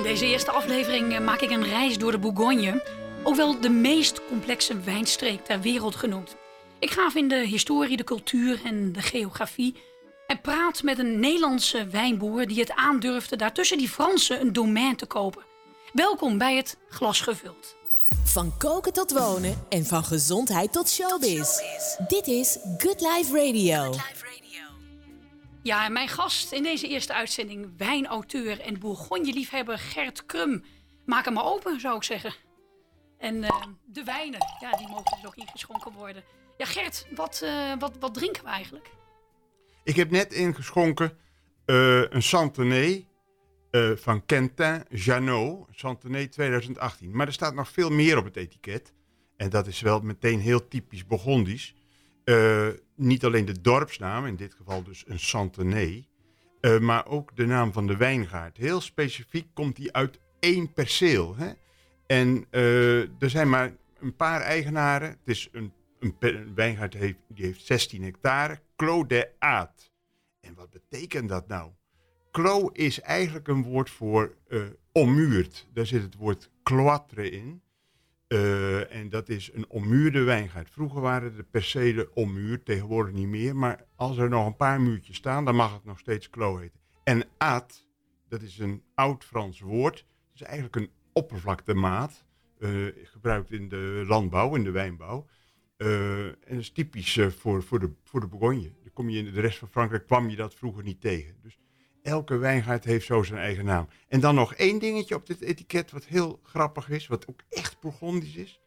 In deze eerste aflevering eh, maak ik een reis door de Bourgogne, ook wel de meest complexe wijnstreek ter wereld genoemd. Ik ga af in de historie, de cultuur en de geografie en praat met een Nederlandse wijnboer die het aandurfde daar tussen die Fransen een domein te kopen. Welkom bij het Glas Gevuld. Van koken tot wonen en van gezondheid tot showbiz. Dit is Good Life Radio. Ja, mijn gast in deze eerste uitzending, wijnauteur en Bourgogne-liefhebber Gert Krum. Maak hem maar open, zou ik zeggen. En eh, de wijnen, ja, die mogen dus ook ingeschonken worden. Ja, Gert, wat, eh, wat, wat drinken we eigenlijk? Ik heb net ingeschonken eh, een Santenay van Quentin Janot, Santenay 2018. Maar er staat nog veel meer op het etiket. En dat is wel meteen heel typisch Burgondisch. Niet alleen de dorpsnaam, in dit geval dus een Santenay, eh, maar ook de naam van de wijngaard. Heel specifiek komt die uit één perceel. Hè? En eh, er zijn maar een paar eigenaren. Het is een, een, wijngaard heeft, die heeft 16 hectare. Clos de Aat. En wat betekent dat nou? Clos is eigenlijk een woord voor eh ommuurd. Daar zit het woord cloître in. Eh, en dat is een ommuurde wijngaard. Vroeger waren de percelen ommuurd, tegenwoordig niet meer. Maar als er nog een paar muurtjes staan, dan mag het nog steeds Clos heten. En aat, dat is een oud Frans woord. Het is eigenlijk een oppervlaktemaat. eh, gebruikt in de landbouw, in de wijnbouw. Eh, en dat is typisch voor, voor, de, voor de Bourgogne. Kom je in de rest van Frankrijk kwam je dat vroeger niet tegen. Dus elke wijngaard heeft zo zijn eigen naam. En dan nog één dingetje op dit etiket wat heel grappig is, wat ook echt Bourgondisch is.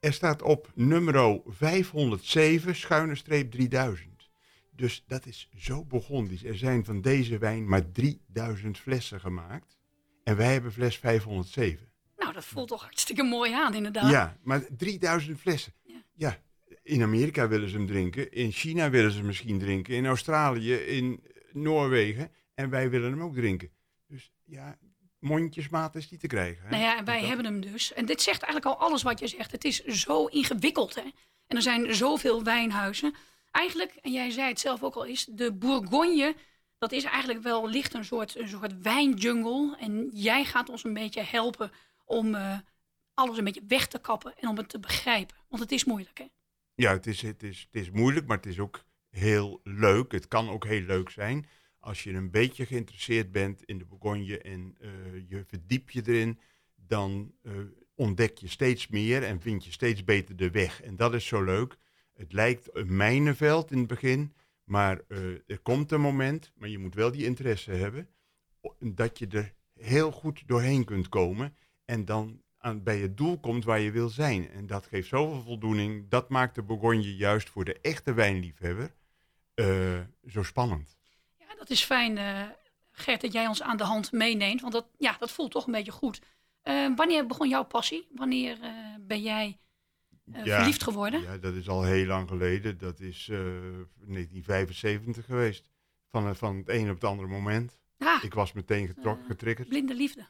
Er staat op nummer 507, schuine streep 3000. Dus dat is zo Bourgondisch. Er zijn van deze wijn maar 3000 flessen gemaakt. En wij hebben fles 507. Nou, dat voelt toch hartstikke mooi aan, inderdaad. Ja, maar 3000 flessen. Ja. Ja. in Amerika willen ze hem drinken. In China willen ze hem misschien drinken. In Australië, in Noorwegen. En wij willen hem ook drinken. Dus ja, mondjesmaat is die te krijgen. Hè? Nou ja, en wij Dat- hebben hem dus. En dit zegt eigenlijk al alles wat je zegt. Het is zo ingewikkeld, hè. En er zijn zoveel wijnhuizen. Eigenlijk, en jij zei het zelf ook al, is de Bourgogne... dat is eigenlijk wel licht een soort, een soort wijnjungle. En jij gaat ons een beetje helpen om eh, alles een beetje weg te kappen... en om het te begrijpen. Want het is moeilijk, hè. Ja, het is, het, is, het is moeilijk, maar het is ook heel leuk. Het kan ook heel leuk zijn. Als je een beetje geïnteresseerd bent in de Bourgogne en eh, je verdiep je erin, dan eh, ontdek je steeds meer en vind je steeds beter de weg. En dat is zo leuk. Het lijkt een mijnenveld in het begin, maar eh, er komt een moment, maar je moet wel die interesse hebben, dat je er heel goed doorheen kunt komen en dan bij het doel komt waar je wil zijn. En dat geeft zoveel voldoening. Dat maakt de Bourgogne juist voor de echte wijnliefhebber eh, zo spannend. Ja, dat is fijn, eh, Gert, dat jij ons aan de hand meeneemt. Want dat, ja, dat voelt toch een beetje goed. Eh, wanneer begon jouw passie? Wanneer ben jij Ja, verliefd geworden? Ja, dat is al heel lang geleden. Dat is eh, 1975 geweest. Van, van het een op het andere moment. Ah, Ik was meteen getriggerd. blinde liefde.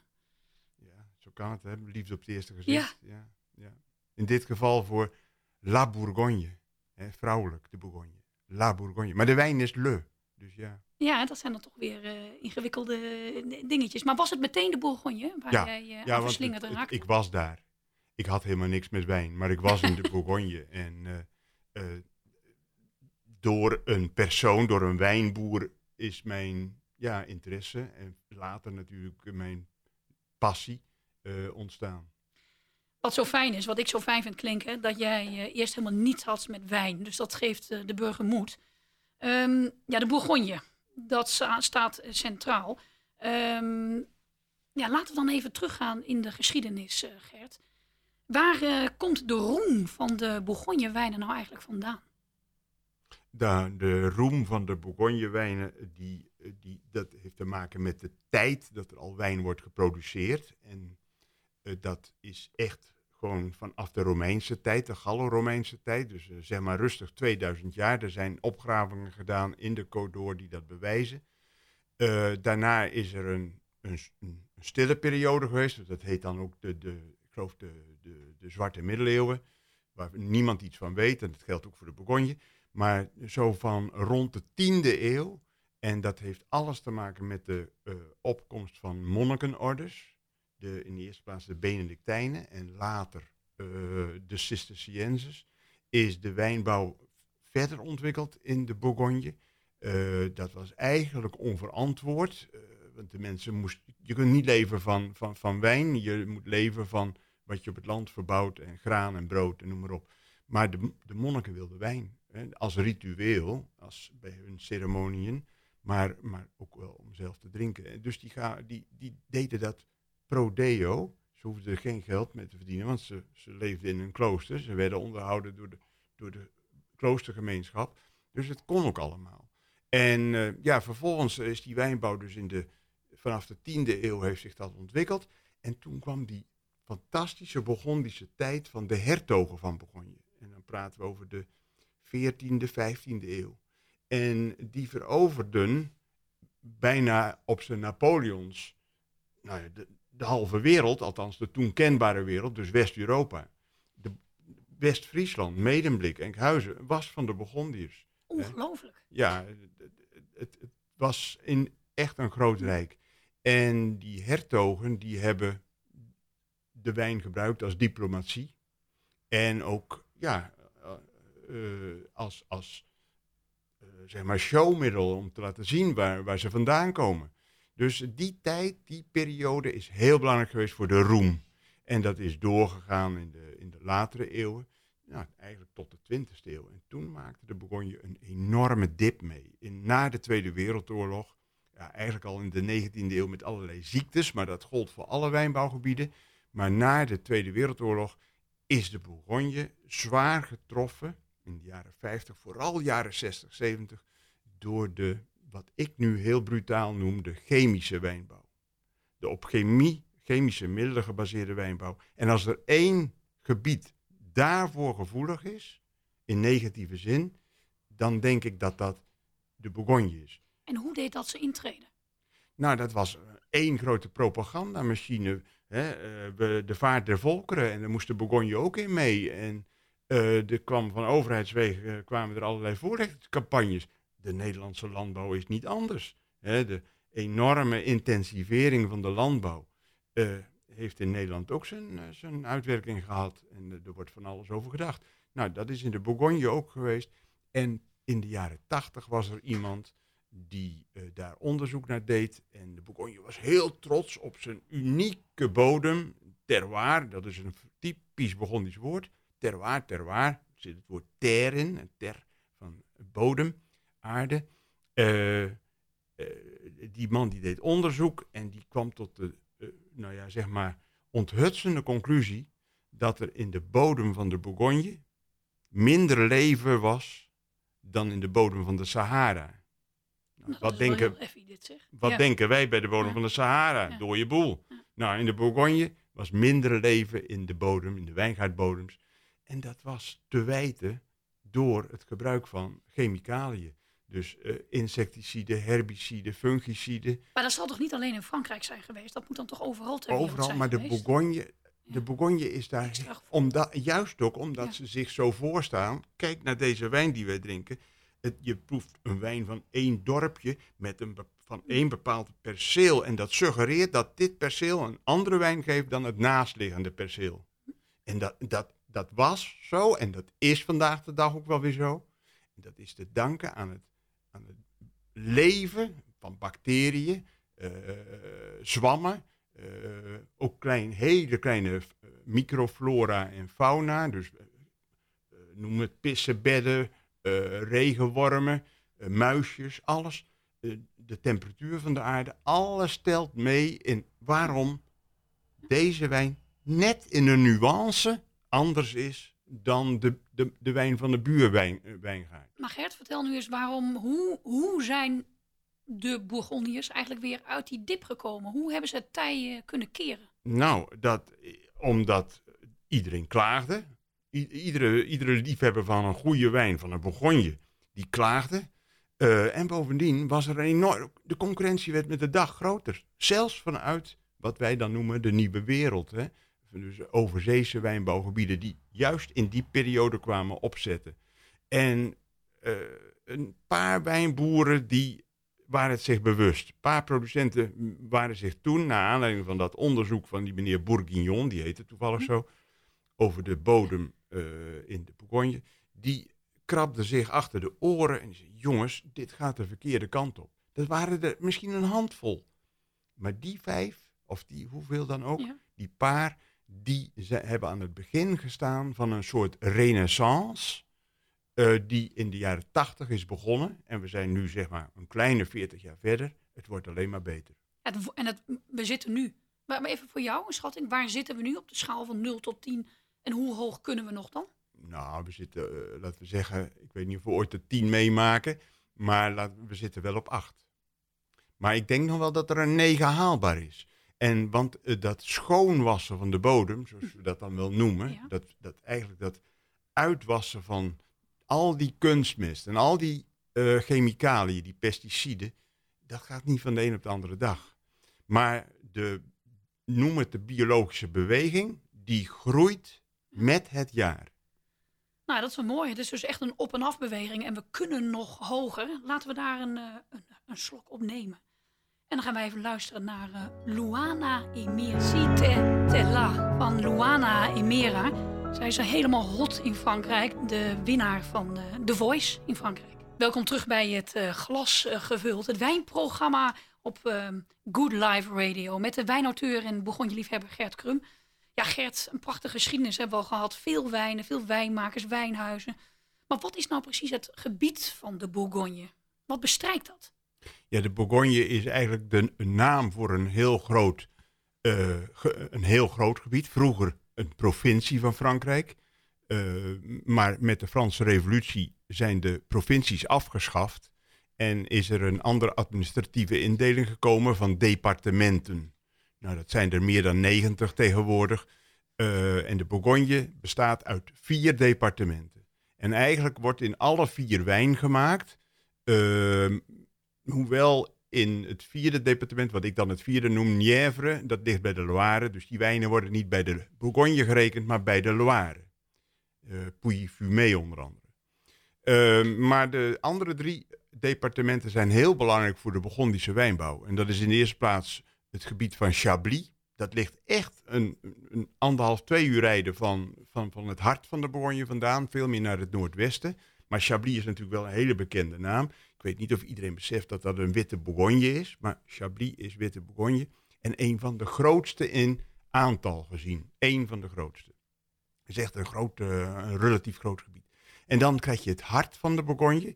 Ja, zo kan het, hè? Liefde op het eerste gezicht. Ja. Ja, In dit geval voor La Bourgogne. Hè? Vrouwelijk, de Bourgogne. La Bourgogne. Maar de wijn is Le. Dus ja. Ja, dat zijn dan toch weer eh, ingewikkelde eh, dingetjes. Maar was het meteen de Bourgogne waar Ja, jij eh Ja, verslingerd het- het- raakte? ik was daar. Ik had helemaal niks met wijn, maar ik was in de Bourgogne. En door een persoon, door een wijnboer, is mijn ja, interesse en later natuurlijk mijn passie ontstaan. Wat zo fijn is, wat ik zo fijn vind klinken, dat jij eh, eerst helemaal niets had met wijn. Dus dat geeft eh, de burger moed. Ehm, ja, de Bourgogne, dat sta- staat eh, centraal. Ehm, ja, laten we dan even teruggaan in de geschiedenis, Gert. Waar komt de roem van de Bourgogne wijnen nou eigenlijk vandaan? De, de roem van de Bourgogne-wijnen, die, die, dat heeft te maken met de tijd dat er al wijn wordt geproduceerd. En dat is echt gewoon vanaf de Romeinse tijd, de Gallo-Romeinse tijd. Dus eh, zeg maar rustig 2000 jaar. Er zijn opgravingen gedaan in de d'Or die dat bewijzen. Eh, daarna is er een, een, een stille periode geweest. Dat heet dan ook de, de, ik geloof de, de, Zwarte Middeleeuwen. Waar niemand iets van weet. En dat geldt ook voor de Bourgogne. Maar zo van rond de 10e eeuw En dat heeft alles te maken met de uh, opkomst van monnikenorders. De, in de eerste plaats de Benedictijnen en later uh, de Cisterciënses. Is de wijnbouw verder ontwikkeld in de Bourgogne. Uh, dat was eigenlijk onverantwoord. want de mensen moesten. Je kunt niet leven van, van, van wijn. Je moet leven van wat je op het land verbouwt. En graan en brood en noem maar op. Maar de, de monniken wilden wijn. Hè, als ritueel, als bij hun ceremonieën maar, maar ook wel om zelf te drinken. Dus die, ga, die, die deden dat pro deo. Ze hoefden er geen geld mee te verdienen, want ze, ze leefden in een klooster. Ze werden onderhouden door de, door de kloostergemeenschap. Dus het kon ook allemaal. En uh, ja, vervolgens is die wijnbouw dus in de, vanaf de 10e eeuw heeft zich dat ontwikkeld. En toen kwam die fantastische Burgondische tijd van de hertogen van Bourgogne. En dan praten we over de 14e, 15e eeuw. En die veroverden bijna op zijn Napoleons nou ja, de, de, halve wereld, althans de toen kenbare wereld, dus West-Europa. West-Friesland, Medemblik, Enkhuizen, was van de Burgondiërs. Ongelooflijk. Ja, het, het, het, was in echt een groot rijk. En die hertogen, die hebben de wijn gebruikt als diplomatie. En ook, ja, uh, als, als zeg maar showmiddel om te laten zien waar, waar ze vandaan komen. Dus die tijd, die periode is heel belangrijk geweest voor de roem. En dat is doorgegaan in de, in de latere eeuwen, nou, eigenlijk tot de 20e eeuw. En toen maakte de Bourgogne een enorme dip mee. In, na de Tweede Wereldoorlog, ja, eigenlijk al in de 19e eeuw met allerlei ziektes, maar dat gold voor alle wijnbouwgebieden. Maar na de Tweede Wereldoorlog is de Bourgogne zwaar getroffen in de jaren 50, vooral jaren 60, 70, door de, wat ik nu heel brutaal noem, de chemische wijnbouw. De op chemie, chemische middelen gebaseerde wijnbouw. En als er één gebied daarvoor gevoelig is, in negatieve zin, dan denk ik dat dat de Bourgogne is. En hoe deed dat ze intreden? Nou, dat was één grote propagandamachine. Hè, uh, de vaart der volkeren. En daar moest de Bourgogne ook in mee. En uh, er kwam van overheidswegen kwamen er allerlei voorlichtingscampagnes. De Nederlandse landbouw is niet anders. Hè? De enorme intensivering van de landbouw uh, heeft in Nederland ook zijn, zijn uitwerking gehad. En er wordt van alles over gedacht. Nou, dat is in de Bourgogne ook geweest. En in de jaren tachtig was er iemand die daar onderzoek naar deed. En de Bourgogne was heel trots op zijn unieke bodem. Terroir, dat is een typisch Bourgondisch woord terroir, terroir, er zit het woord ter in, ter van bodem, aarde. Uh, uh, die man die deed onderzoek en die kwam tot de, uh, nou ja, zeg maar, onthutsende conclusie dat er in de bodem van de Bourgogne minder leven was dan in de bodem van de Sahara. Nou, nou, wat denken, wat ja. denken wij bij de bodem ja. van de Sahara? Ja. Door je boel. Nou, in de Bourgogne was minder leven in de bodem, in de wijngaardbodems, en dat was te wijten door het gebruik van chemicaliën. Dus uh, insecticiden, herbiciden, fungiciden. Maar dat zal toch niet alleen in Frankrijk zijn geweest? Dat moet dan toch overal ter Overal, zijn maar geweest? de Bourgogne, de Bourgogne is daar, omdat, juist ook omdat ja. ze zich zo voorstaan. Kijk naar deze wijn die wij drinken. Het, je proeft een wijn van één dorpje met een, van één bepaald perceel. En dat suggereert dat dit perceel een andere wijn geeft dan het naastliggende perceel. En dat, dat, dat was zo en dat is vandaag de dag ook wel weer zo. En dat is te danken aan het, het leven van bacteriën, uh, zwammen, uh, ook klein, hele kleine uh, microflora en fauna. Dus noem het pissenbedden, regenwormen, muisjes, alles. de temperatuur van de aarde, alles stelt mee in waarom deze wijn net in een nuance anders is dan de, de, de wijn van de buurwijngaard. Maar Gert, vertel nu eens waarom, hoe, hoe zijn de Bourgondiërs eigenlijk weer uit die dip gekomen? Hoe hebben ze het tij kunnen keren? Nou, dat, omdat iedereen klaagde. iedere, iedere liefhebber van een goede wijn, van een Bourgogne, die klaagde. Uh, en bovendien was er een enorm. De concurrentie werd met de dag groter. Zelfs vanuit wat wij dan noemen de nieuwe wereld. Hè dus overzeese wijnbouwgebieden die juist in die periode kwamen opzetten. En uh, een paar wijnboeren die waren het zich bewust. Een paar producenten waren zich toen, naar aanleiding van dat onderzoek van die meneer Bourguignon, die heette toevallig zo, over de bodem eh, in de Bourgogne, die krabde zich achter de oren en zei, jongens, dit gaat de verkeerde kant op. Dat waren er misschien een handvol. Maar die vijf, of die hoeveel dan ook, Ja. die paar, die ze hebben aan het begin gestaan van een soort renaissance. eh, die in de jaren tachtig is begonnen. En we zijn nu zeg maar een kleine 40 jaar verder. Het wordt alleen maar beter. En het, we zitten nu. Maar maar even voor jou een schatting. Waar zitten we nu op de schaal van 0 tot 10? En hoe hoog kunnen we nog dan? Nou, we zitten, eh, laten we zeggen, ik weet niet of we ooit de 10 meemaken. Maar laten, we zitten wel op 8. Maar ik denk nog wel dat er een 9 haalbaar is. En want eh, dat schoonwassen van de bodem, zoals we dat dan wel noemen, Ja. dat, dat eigenlijk dat uitwassen van al die kunstmest en al die eh, chemicaliën, die pesticiden, dat gaat niet van de een op de andere dag. Maar de, noem het de biologische beweging, die groeit met het jaar. Nou, dat is wel mooi. Het is dus echt een op- en afbeweging. En we kunnen nog hoger. Laten we daar een, eh, een, een slok op nemen. En dan gaan wij even luisteren naar eh, Luana Emira. Cite Tella van Luana Emira. Zij is helemaal hot in Frankrijk. De winnaar van eh, The Voice in Frankrijk. Welkom terug bij het eh, glas gevuld. Het wijnprogramma op eh, Good Life Radio. Met de wijnauteur en Bourgogne-liefhebber Gert Krum. Ja, Gert, een prachtige geschiedenis hebben we al gehad. Veel wijnen, veel wijnmakers, wijnhuizen. Maar wat is nou precies het gebied van de Bourgogne? Wat bestrijkt dat? Ja, de Bourgogne is eigenlijk de naam voor een heel groot, eh, een heel groot gebied. Vroeger een provincie van Frankrijk. Eh, maar met de Franse revolutie zijn de provincies afgeschaft. En is er een andere administratieve indeling gekomen van departementen. Nou, dat zijn er meer dan 90 tegenwoordig. Eh, en de Bourgogne bestaat uit vier departementen. En eigenlijk wordt in alle vier wijn gemaakt. Ehm, hoewel in het vierde departement, wat ik dan het vierde noem, Nièvre, dat ligt bij de Loire. Dus die wijnen worden niet bij de Bourgogne gerekend, maar bij de Loire. Eh Pouilly-Fumé onder andere. Ehm, maar de andere drie departementen zijn heel belangrijk voor de Burgondische wijnbouw. En dat is in de eerste plaats het gebied van Chablis. Dat ligt echt een, een anderhalf, twee uur rijden van, van, van het hart van de Bourgogne vandaan. Veel meer naar het noordwesten. Maar Chablis is natuurlijk wel een hele bekende naam. Ik weet niet of iedereen beseft dat dat een witte Bourgogne is. Maar Chablis is witte Bourgogne. En een van de grootste in aantal gezien. Eén van de grootste. Het is echt een, groot, eh, een relatief groot gebied. En dan krijg je het hart van de Bourgogne.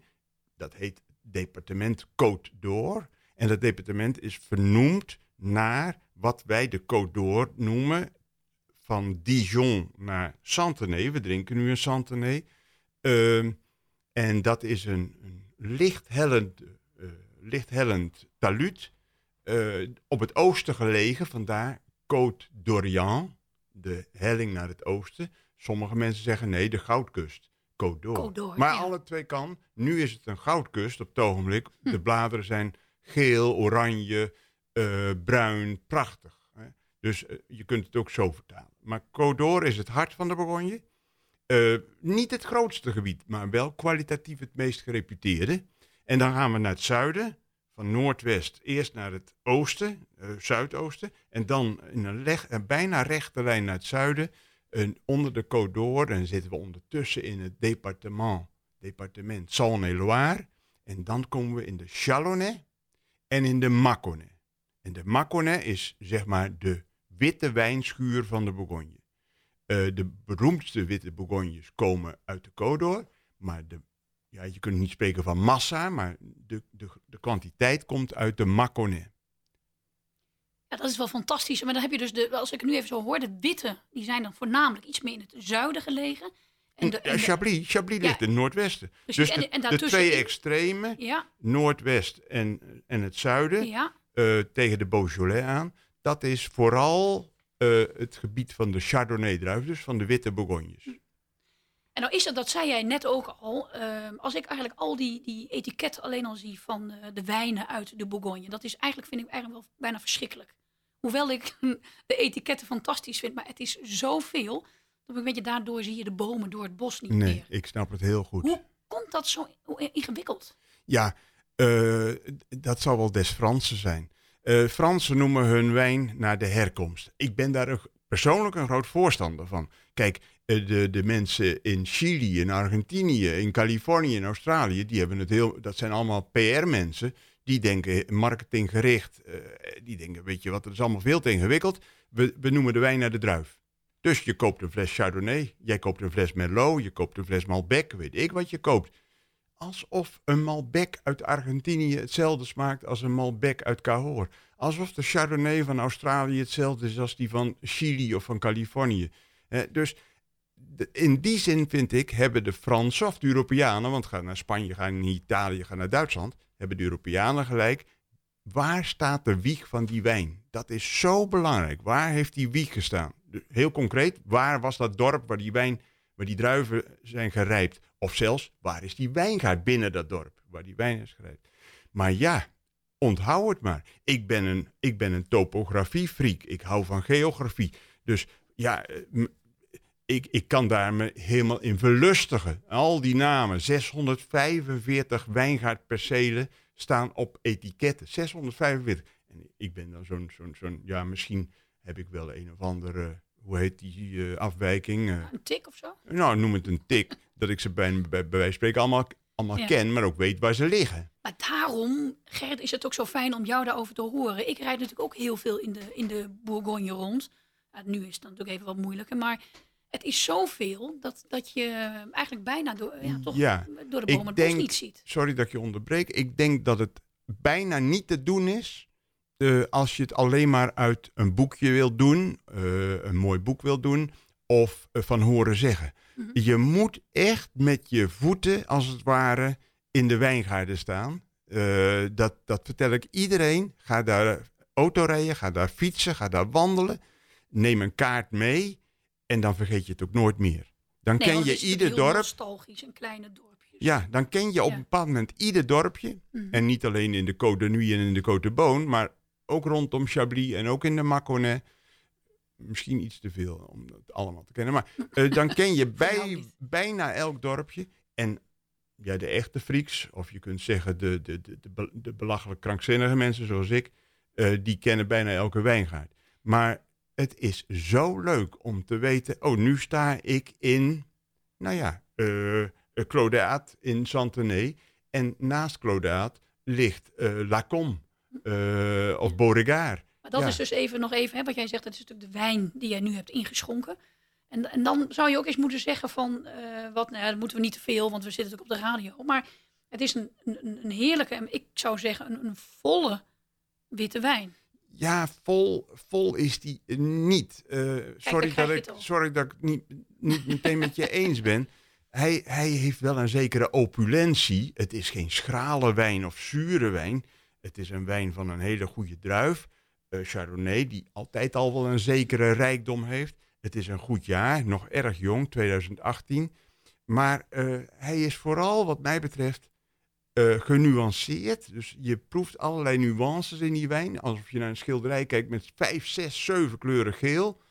Dat heet departement Côte d'Or. En dat departement is vernoemd naar wat wij de Côte d'Or noemen. Van Dijon naar Santenay. We drinken nu een Santenay. Ehm, en dat is een, een licht hellend, eh, licht hellend taluut. eh, op het oosten gelegen, vandaar Côte d'Orient. De helling naar het oosten. Sommige mensen zeggen nee, de goudkust. Côte d'Or. Maar ja. alle twee kan. Nu is het een goudkust op het ogenblik. De bladeren zijn geel, oranje, eh, bruin, prachtig. Hè? Dus je kunt het ook zo vertalen. Maar Côte d'Or is het hart van de Bourgogne. Eh, niet het grootste gebied, maar wel kwalitatief het meest gereputeerde. En dan gaan we naar het zuiden, van noordwest eerst naar het oosten, eh, zuidoosten. En dan een, een bijna rechte lijn naar het zuiden, en onder de Côte d'Or. En zitten we ondertussen in het departement, departement Saône-et-Loire. En dan komen we in de Chalonnais en in de Mâconnais. En de Mâconnais is zeg maar de witte wijnschuur van de Bourgogne. Eh, de beroemdste witte Bourgognes komen uit de Côte d'Or. Maar de, ja, je kunt niet spreken van massa, maar de, de, de kwantiteit komt uit de Mâconnais. Ja, dat is wel fantastisch. Maar dan heb je dus, de, als ik nu even zo hoor, de witte, die zijn dan voornamelijk iets meer in het zuiden gelegen. En de, Ja, en de- Chablis, Chablis Ja. ligt in het noordwesten. Precies, Dus de, en de daartussenin- twee extremen, ja, noordwest en, en het zuiden, ja. eh, tegen de Beaujolais aan, dat is vooral eh, het gebied van de Chardonnay-druif, dus van de witte Bourgognes. En nou is het, dat zei jij net ook al, ehm, als ik eigenlijk al die, die etiketten alleen al zie van eh, de wijnen uit de Bourgogne, dat is eigenlijk, vind ik eigenlijk wel bijna verschrikkelijk. Hoewel ik de etiketten fantastisch vind, maar het is zoveel, dat ik weet je, daardoor zie je de bomen door het bos niet Nee, meer. ik snap het heel goed. Hoe komt dat zo ingewikkeld? Ja, Eh, dat zal wel des Fransen zijn. Uh, Fransen noemen hun wijn naar de herkomst. Ik ben daar persoonlijk een groot voorstander van. Kijk, eh, de, de mensen in Chili, in Argentinië, in Californië, in Australië, die hebben het heel, dat zijn allemaal PR-mensen. Die denken marketinggericht. Uh, die denken, weet je wat, het is allemaal veel te ingewikkeld. We, we noemen de wijn naar de druif. Dus je koopt een fles Chardonnay, jij koopt een fles Merlot, je koopt een fles Malbec, weet ik wat je koopt alsof een Malbec uit Argentinië hetzelfde smaakt als een Malbec uit Cahors. Alsof de Chardonnay van Australië hetzelfde is als die van Chili of van Californië. dus in die zin vind ik, hebben de Fransen of de Europeanen, want ga naar Spanje, ga naar Italië, ga naar Duitsland, hebben de Europeanen gelijk. Waar staat de wieg van die wijn? Dat is zo belangrijk. Waar heeft die wieg gestaan? Heel concreet, waar was dat dorp waar die wijn, waar die druiven zijn gerijpt? Of zelfs, waar is die wijngaard binnen dat dorp, waar die wijn is gerijpt? Maar ja, onthoud het maar. Ik ben een, ik ben een topografiefreak. Ik hou van geografie. Dus ja, eh, ik, ik kan daar me helemaal in verlustigen. Al die namen, 645 wijngaardpercelen staan op etiketten. 645. En ik ben dan zo'n, zo'n, zo'n ja, misschien heb ik wel een of andere, hoe heet die uh, afwijking? Uh, een tik of zo? Nou, noem het een tik dat ik ze bij, bij, wijze van spreken allemaal, allemaal ken, maar ook weet waar ze liggen. Maar daarom, Gert, is het ook zo fijn om jou daarover te horen. Ik rijd natuurlijk ook heel veel in de, in de Bourgogne rond. nu is het natuurlijk even wat moeilijker, maar het is zoveel dat, dat je eigenlijk bijna door, ja, toch door de bomen het bos niet ziet. Sorry dat ik je onderbreek. Ik denk dat het bijna niet te doen is uh, als je het alleen maar uit een boekje wil doen, uh, een mooi boek wil doen, of uh, van horen zeggen. Mhm. Je moet echt met je voeten, als het ware, in de wijngaarden staan. Dat, dat vertel ik iedereen. Ga daar autorijden, ga daar fietsen, ga daar wandelen. Neem een kaart mee en dan vergeet je het ook nooit meer. Dan nee, ken je ieder dorp. nostalgisch, een kleine dorpje. Ja, dan ken je op een bepaald moment ieder dorpje. Mhm. En niet alleen in de Côte de Nuit en in de Côte de Beaune, maar ook rondom Chablis en ook in de Mâconnais misschien iets te veel om het allemaal te kennen. Maar uh, dan ken je bij, bijna elk dorpje. En ja, de echte freaks, of je kunt zeggen de, de, de, de, de belachelijk krankzinnige mensen zoals ik, uh, die kennen bijna elke wijngaard. Maar het is zo leuk om te weten, oh, nu sta ik in, nou ja, uh, Clodaat in Santenay. En naast Clodaat ligt uh, Lacom of Beauregard. Maar dat is dus even nog even, hè, wat jij zegt, dat is natuurlijk de wijn die jij nu hebt ingeschonken. En, en dan zou je ook eens moeten zeggen van, uh, wat, nou ja, dat moeten we niet te veel, want we zitten natuurlijk op de radio. Maar het is een, een, een heerlijke, ik zou zeggen, een, een volle witte wijn. Ja, vol, vol is die niet. Uh, sorry, dat ik, sorry dat ik niet, niet meteen met je eens ben. Hij, hij heeft wel een zekere opulentie. Het is geen schrale wijn of zure wijn. Het is een wijn van een hele goede druif. Uh, Chardonnay, die altijd al wel een zekere rijkdom heeft. Het is een goed jaar, nog erg jong, 2018. Maar uh, hij is vooral, wat mij betreft, uh, genuanceerd. Dus je proeft allerlei nuances in die wijn. Alsof je naar een schilderij kijkt met vijf, zes, zeven kleuren geel.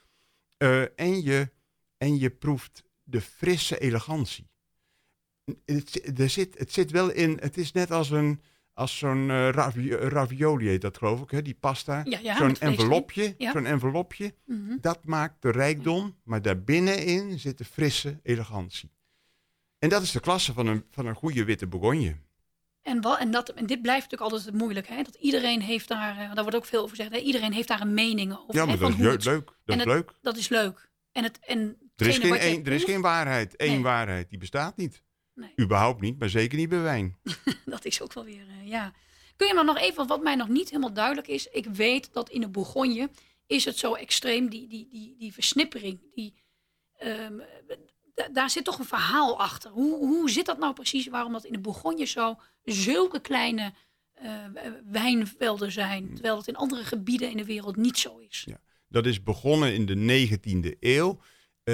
en, je, en je proeft de frisse elegantie. Er zit, het zit wel in, het is net als een, als zo'n uh, ravioli heet dat geloof ik, hè? die pasta. Ja, ja, zo'n envelopje, zo'n envelopje. Mm -hmm. Dat maakt de rijkdom, maar daarbinnenin zit de frisse elegantie. En dat is de klasse van een, van een goede witte Bourgogne. En, wat, en, dat, en dit blijft natuurlijk altijd moeilijk. Hè? Dat iedereen heeft daar, uh, daar wordt ook veel over gezegd, hè? iedereen heeft daar een mening over. Ja, maar hè, dat is het, leuk. Dat is het, leuk. Dat is leuk. En het, en er, is geen, een, er is geen waarheid, één nee. waarheid, die bestaat niet. Nee. Überhaupt niet, maar zeker niet bij wijn. dat is ook wel weer, uh, ja. Kun je maar nog even, wat mij nog niet helemaal duidelijk is. Ik weet dat in de Bourgogne is het zo extreem, die, die, die, die versnippering. Die, um, daar zit toch een verhaal achter. Hoe, hoe zit dat nou precies? Waarom dat in de Bourgogne zo zulke kleine uh, wijnvelden zijn. Terwijl het in andere gebieden in de wereld niet zo is. Ja, dat is begonnen in de 19e eeuw.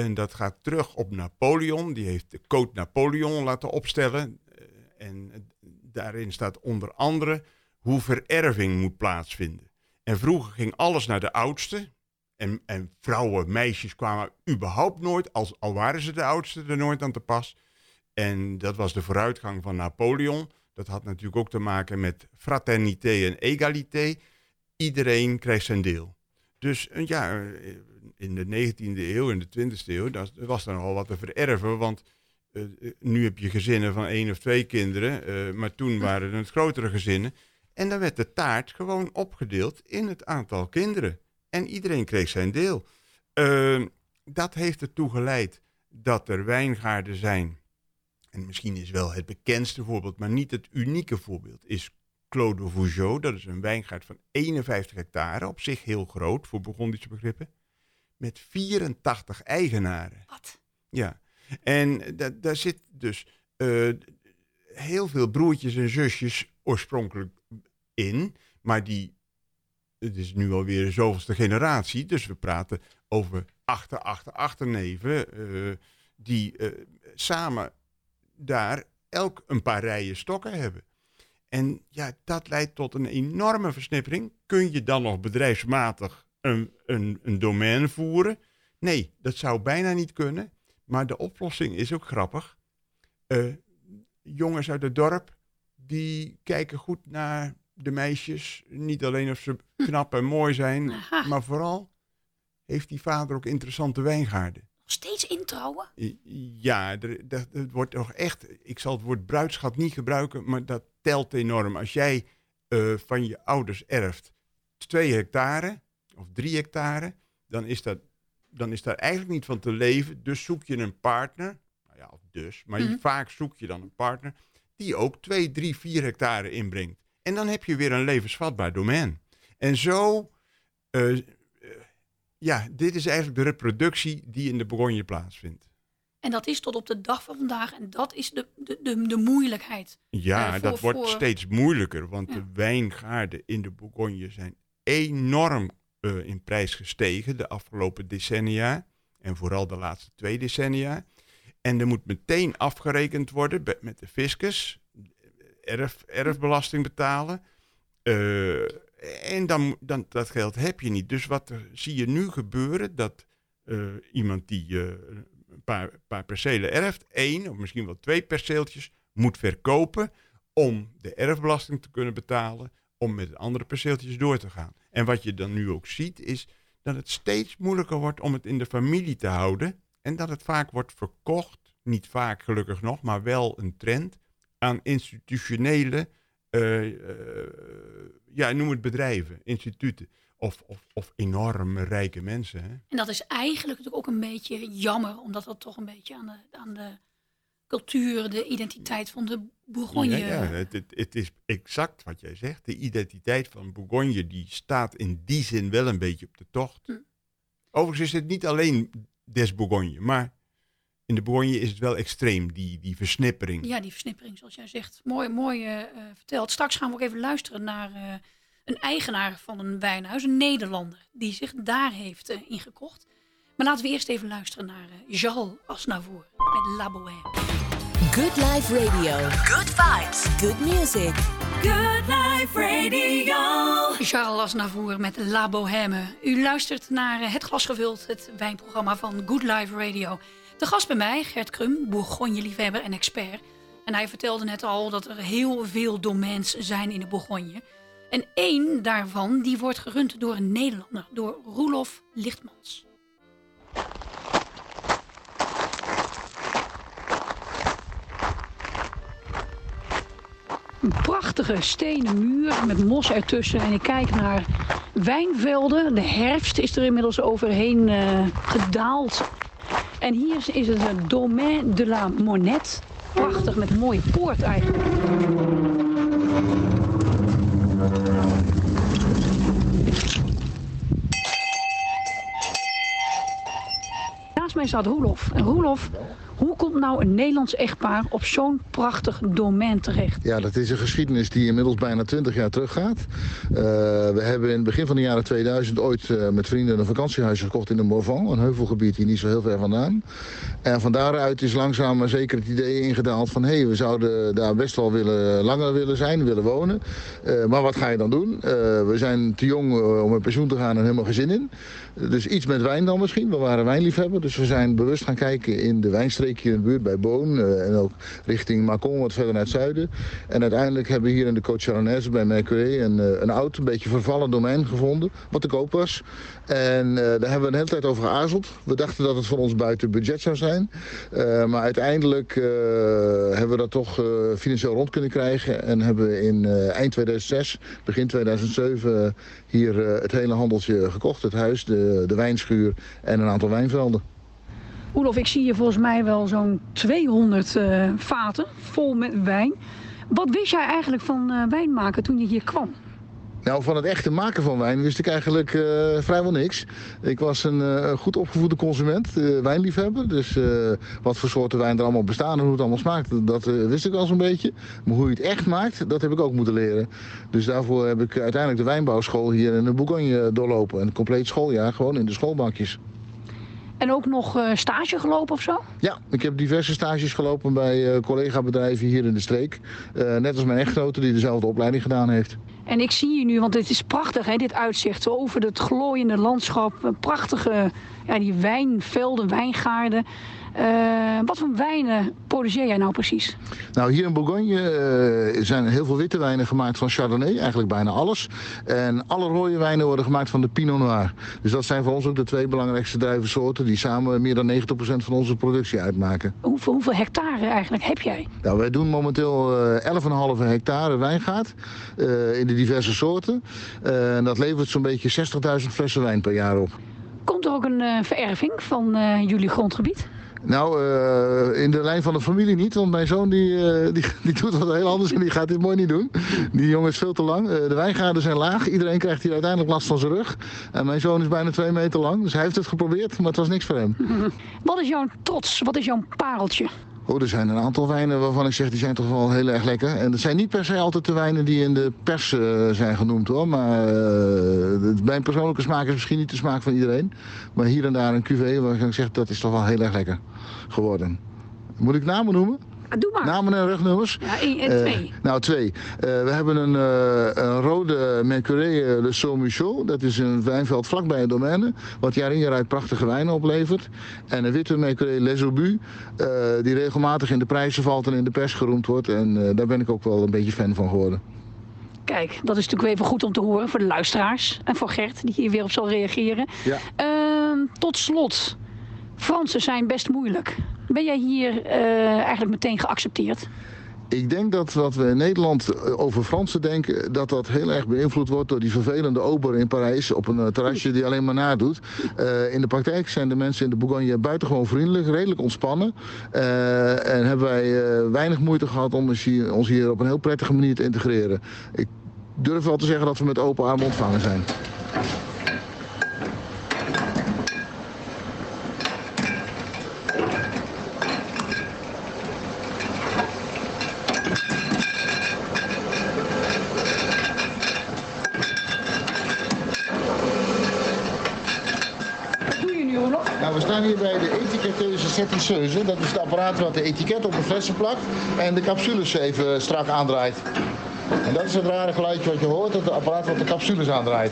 En dat gaat terug op Napoleon. Die heeft de Code Napoleon laten opstellen. En daarin staat onder andere hoe vererving moet plaatsvinden. En vroeger ging alles naar de oudste. En, en vrouwen, meisjes kwamen überhaupt nooit, als, al waren ze de oudste, er nooit aan te pas. En dat was de vooruitgang van Napoleon. Dat had natuurlijk ook te maken met fraternité en egalité. Iedereen krijgt zijn deel. Dus eh, ja, eh, in de 19e eeuw en de 20e eeuw dat, was er nogal wat te vererven. Want eh, nu heb je gezinnen van één of twee kinderen. maar toen waren het grotere gezinnen. En dan werd de taart gewoon opgedeeld in het aantal kinderen. En iedereen kreeg zijn deel. Ehm, dat heeft ertoe geleid dat er wijngaarden zijn. En misschien is wel het bekendste voorbeeld, maar niet het unieke voorbeeld, is Clos de Vougeot. Dat is een wijngaard van 51 hectare, op zich heel groot voor Burgondische begrippen. Met 84 eigenaren. Wat? Ja, en daar zit dus uh, heel veel broertjes en zusjes oorspronkelijk in. Maar die, het is nu alweer de zoveelste generatie. Dus we praten over achter, achter, achterneven. Uh, die uh, samen daar elk een paar rijen stokken hebben. En ja, dat leidt tot een enorme versnippering. Kun je dan nog bedrijfsmatig een, een, een domein voeren? Nee, dat zou bijna niet kunnen. Maar de oplossing is ook grappig. Uh, jongens uit het dorp, die kijken goed naar de meisjes. Niet alleen of ze knap en mooi zijn, maar vooral heeft die vader ook interessante wijngaarden. Nog steeds introuwen? Ja, er, dat, het wordt toch echt. Ik zal het woord bruidschat niet gebruiken, maar dat telt enorm. Als jij uh, van je ouders erft twee hectare of drie hectare, dan is, dat, dan is daar eigenlijk niet van te leven. Dus zoek je een partner. Nou ja, of dus, maar mm vaak zoek je dan een partner die ook twee, drie, vier hectare inbrengt. En dan heb je weer een levensvatbaar domein. En zo, uh, ja, dit is eigenlijk de reproductie die in de Bourgogne plaatsvindt. En dat is tot op de dag van vandaag. En dat is de, de, de, de moeilijkheid. Ja, uh, dat wordt steeds moeilijker. Want de wijngaarden in de Bourgogne zijn enorm uh, in prijs gestegen de afgelopen decennia. En vooral de laatste twee decennia. En er moet meteen afgerekend worden met de fiscus erf, erfbelasting betalen. Uh, en dan, dan, dat geld heb je niet. Dus wat zie je nu gebeuren? Dat uh, iemand die een paar, paar percelen erft, één of misschien wel twee perceeltjes, moet verkopen om de erfbelasting te kunnen betalen, om met de andere perceeltjes door te gaan. En wat je dan nu ook ziet, is dat het steeds moeilijker wordt om het in de familie te houden. En dat het vaak wordt verkocht, niet vaak gelukkig nog, maar wel een trend, aan institutionele, uh, uh, ja, noem het bedrijven, instituten. Of, of, of enorme rijke mensen. Hè? En dat is eigenlijk natuurlijk ook een beetje jammer, omdat dat toch een beetje aan de, aan de cultuur, de identiteit van de Bourgogne. Ja, ja het, het, het, is exact wat jij zegt. De identiteit van Bourgogne die staat in die zin wel een beetje op de tocht. Hm. Overigens is het niet alleen des Bourgogne, maar in de Bourgogne is het wel extreem, die, die versnippering. Ja, die versnippering, zoals jij zegt. Mooi, mooi uh, verteld. Straks gaan we ook even luisteren naar uh, een eigenaar van een wijnhuis, een Nederlander, die zich daar heeft uh, ingekocht. Maar laten we eerst even luisteren naar Jal Asnavour met La Bohème. Good Life Radio. Good vibes. Good music. Good Life Radio. Charles Asnavour met La Bohème. U luistert naar Het Glas Gevuld, het wijnprogramma van Good Life Radio. De gast bij mij, Gert Krum, Bourgogne-liefhebber en expert. En hij vertelde net al dat er heel veel domeins zijn in de Bourgogne. En één daarvan die wordt gerund door een Nederlander, door Roelof Lichtmans. Een prachtige stenen muur met mos ertussen. En ik kijk naar wijnvelden. De herfst is er inmiddels overheen uh, gedaald. En hier is het een Domaine de la Monette. Prachtig, met een mooie poort eigenlijk. Naast mij staat Roelof. En Roelof, hoe komt nou een Nederlands echtpaar op zo'n prachtig domein terecht? Ja, dat is een geschiedenis die inmiddels bijna 20 jaar teruggaat. Uh, we hebben in het begin van de jaren 2000 ooit uh, met vrienden een vakantiehuis gekocht in de Morvan. Een heuvelgebied hier niet zo heel ver vandaan. En van daaruit is langzaam maar zeker het idee ingedaald van... hé, hey, we zouden daar best wel willen, langer willen zijn, willen wonen. Uh, maar wat ga je dan doen? we zijn te jong om met pensioen te gaan en helemaal geen zin in. Dus iets met wijn dan misschien. We waren wijnliefhebber, dus we zijn bewust gaan kijken in de wijnstreek streek hier in de buurt bij Boon. en ook richting Macon, wat verder naar het zuiden. En uiteindelijk hebben we hier in de Côte Charonnaise bij Mercure een, een oud, een beetje vervallen domein gevonden. Wat te koop was. En daar hebben we een hele tijd over geaarzeld. We dachten dat het voor ons buiten budget zou zijn. maar uiteindelijk hebben we dat toch financieel rond kunnen krijgen. En hebben we in eind 2006, begin 2007 hier het hele handeltje gekocht. Het huis, de, de wijnschuur en een aantal wijnvelden. Oelof, ik zie hier volgens mij wel zo'n 200 uh, vaten vol met wijn. Wat wist jij eigenlijk van uh, wijn maken toen je hier kwam? Nou, van het echte maken van wijn wist ik eigenlijk uh, vrijwel niks. Ik was een goed opgevoede consument, wijnliefhebber. Dus wat voor soorten wijn er allemaal bestaan en hoe het allemaal smaakt, dat wist ik al zo'n beetje. Maar hoe je het echt maakt, dat heb ik ook moeten leren. Dus daarvoor heb ik uiteindelijk de wijnbouwschool hier in de Bourgogne doorlopen. Een compleet schooljaar, gewoon in de schoolbankjes. En ook nog stage gelopen of zo? Ja, ik heb diverse stages gelopen bij uh, collega-bedrijven hier in de streek. Uh, net als mijn echtgenote die dezelfde opleiding gedaan heeft. En ik zie je nu, want het is prachtig, hè, dit uitzicht over het glooiende landschap. Prachtige ja, die wijnvelden, wijngaarden. Uh, wat voor wijnen produceer jij nou precies? Nou, hier in Bourgogne uh, zijn heel veel witte wijnen gemaakt van Chardonnay, eigenlijk bijna alles. En alle rode wijnen worden gemaakt van de Pinot Noir. Dus dat zijn voor ons ook de twee belangrijkste druivensoorten die samen meer dan 90% van onze productie uitmaken. Hoeveel, hoeveel hectare eigenlijk heb jij? Nou, wij doen momenteel uh, eh, 11,5 hectare wijngaard in de diverse soorten. en dat levert zo'n beetje 60.000 flessen wijn per jaar op. Komt er ook een vererving van jullie grondgebied? Nou, uh, in de lijn van de familie niet. Want mijn zoon die, uh, die, die, doet wat heel anders en die gaat dit mooi niet doen. Die jongen is veel te lang. Uh, de wijngaarden zijn laag. Iedereen krijgt hier uiteindelijk last van zijn rug. En mijn zoon is bijna twee meter lang. Dus hij heeft het geprobeerd, maar het was niks voor hem. Wat is jouw trots? Wat is jouw pareltje? Oh, er zijn een aantal wijnen waarvan ik zeg die zijn toch wel heel erg lekker. En dat zijn niet per se altijd de wijnen die in de pers uh, zijn genoemd hoor. Maar uh, mijn persoonlijke smaak is misschien niet de smaak van iedereen. Maar hier en daar een cuvée waarvan ik zeg dat is toch wel heel erg lekker geworden. Moet ik namen noemen? Doe maar. Namen en rugnummers? Ja, één en twee. Uh, nou, twee. Uh, we hebben een, uh, een rode Mercuré Le Saut Dat is een wijnveld vlakbij het domeine. Wat jaar in jaar uit prachtige wijnen oplevert. En een witte Mercuré Les Obus. die regelmatig in de prijzen valt en in de pers geroemd wordt. En daar ben ik ook wel een beetje fan van geworden. Kijk, dat is natuurlijk even goed om te horen voor de luisteraars. En voor Gert, die hier weer op zal reageren. Ja. Ehm, tot slot. Fransen zijn best moeilijk. Ben jij hier uh, eigenlijk meteen geaccepteerd? Ik denk dat wat we in Nederland eh, over Fransen denken, dat dat heel erg beïnvloed wordt door die vervelende ober in Parijs op een eh, terrasje die alleen maar nadoet. Uh, in de praktijk zijn de mensen in de Bourgogne buitengewoon vriendelijk, redelijk ontspannen. En hebben wij weinig moeite gehad om ons hier, ons hier op een heel prettige manier te integreren. Ik durf wel te zeggen dat we met open armen ontvangen zijn. hier bij de Dat is het apparaat wat de etiket op de flessen plakt en de capsules even strak aandraait. En dat is het rare geluidje wat je hoort, dat het apparaat wat de capsules aandraait.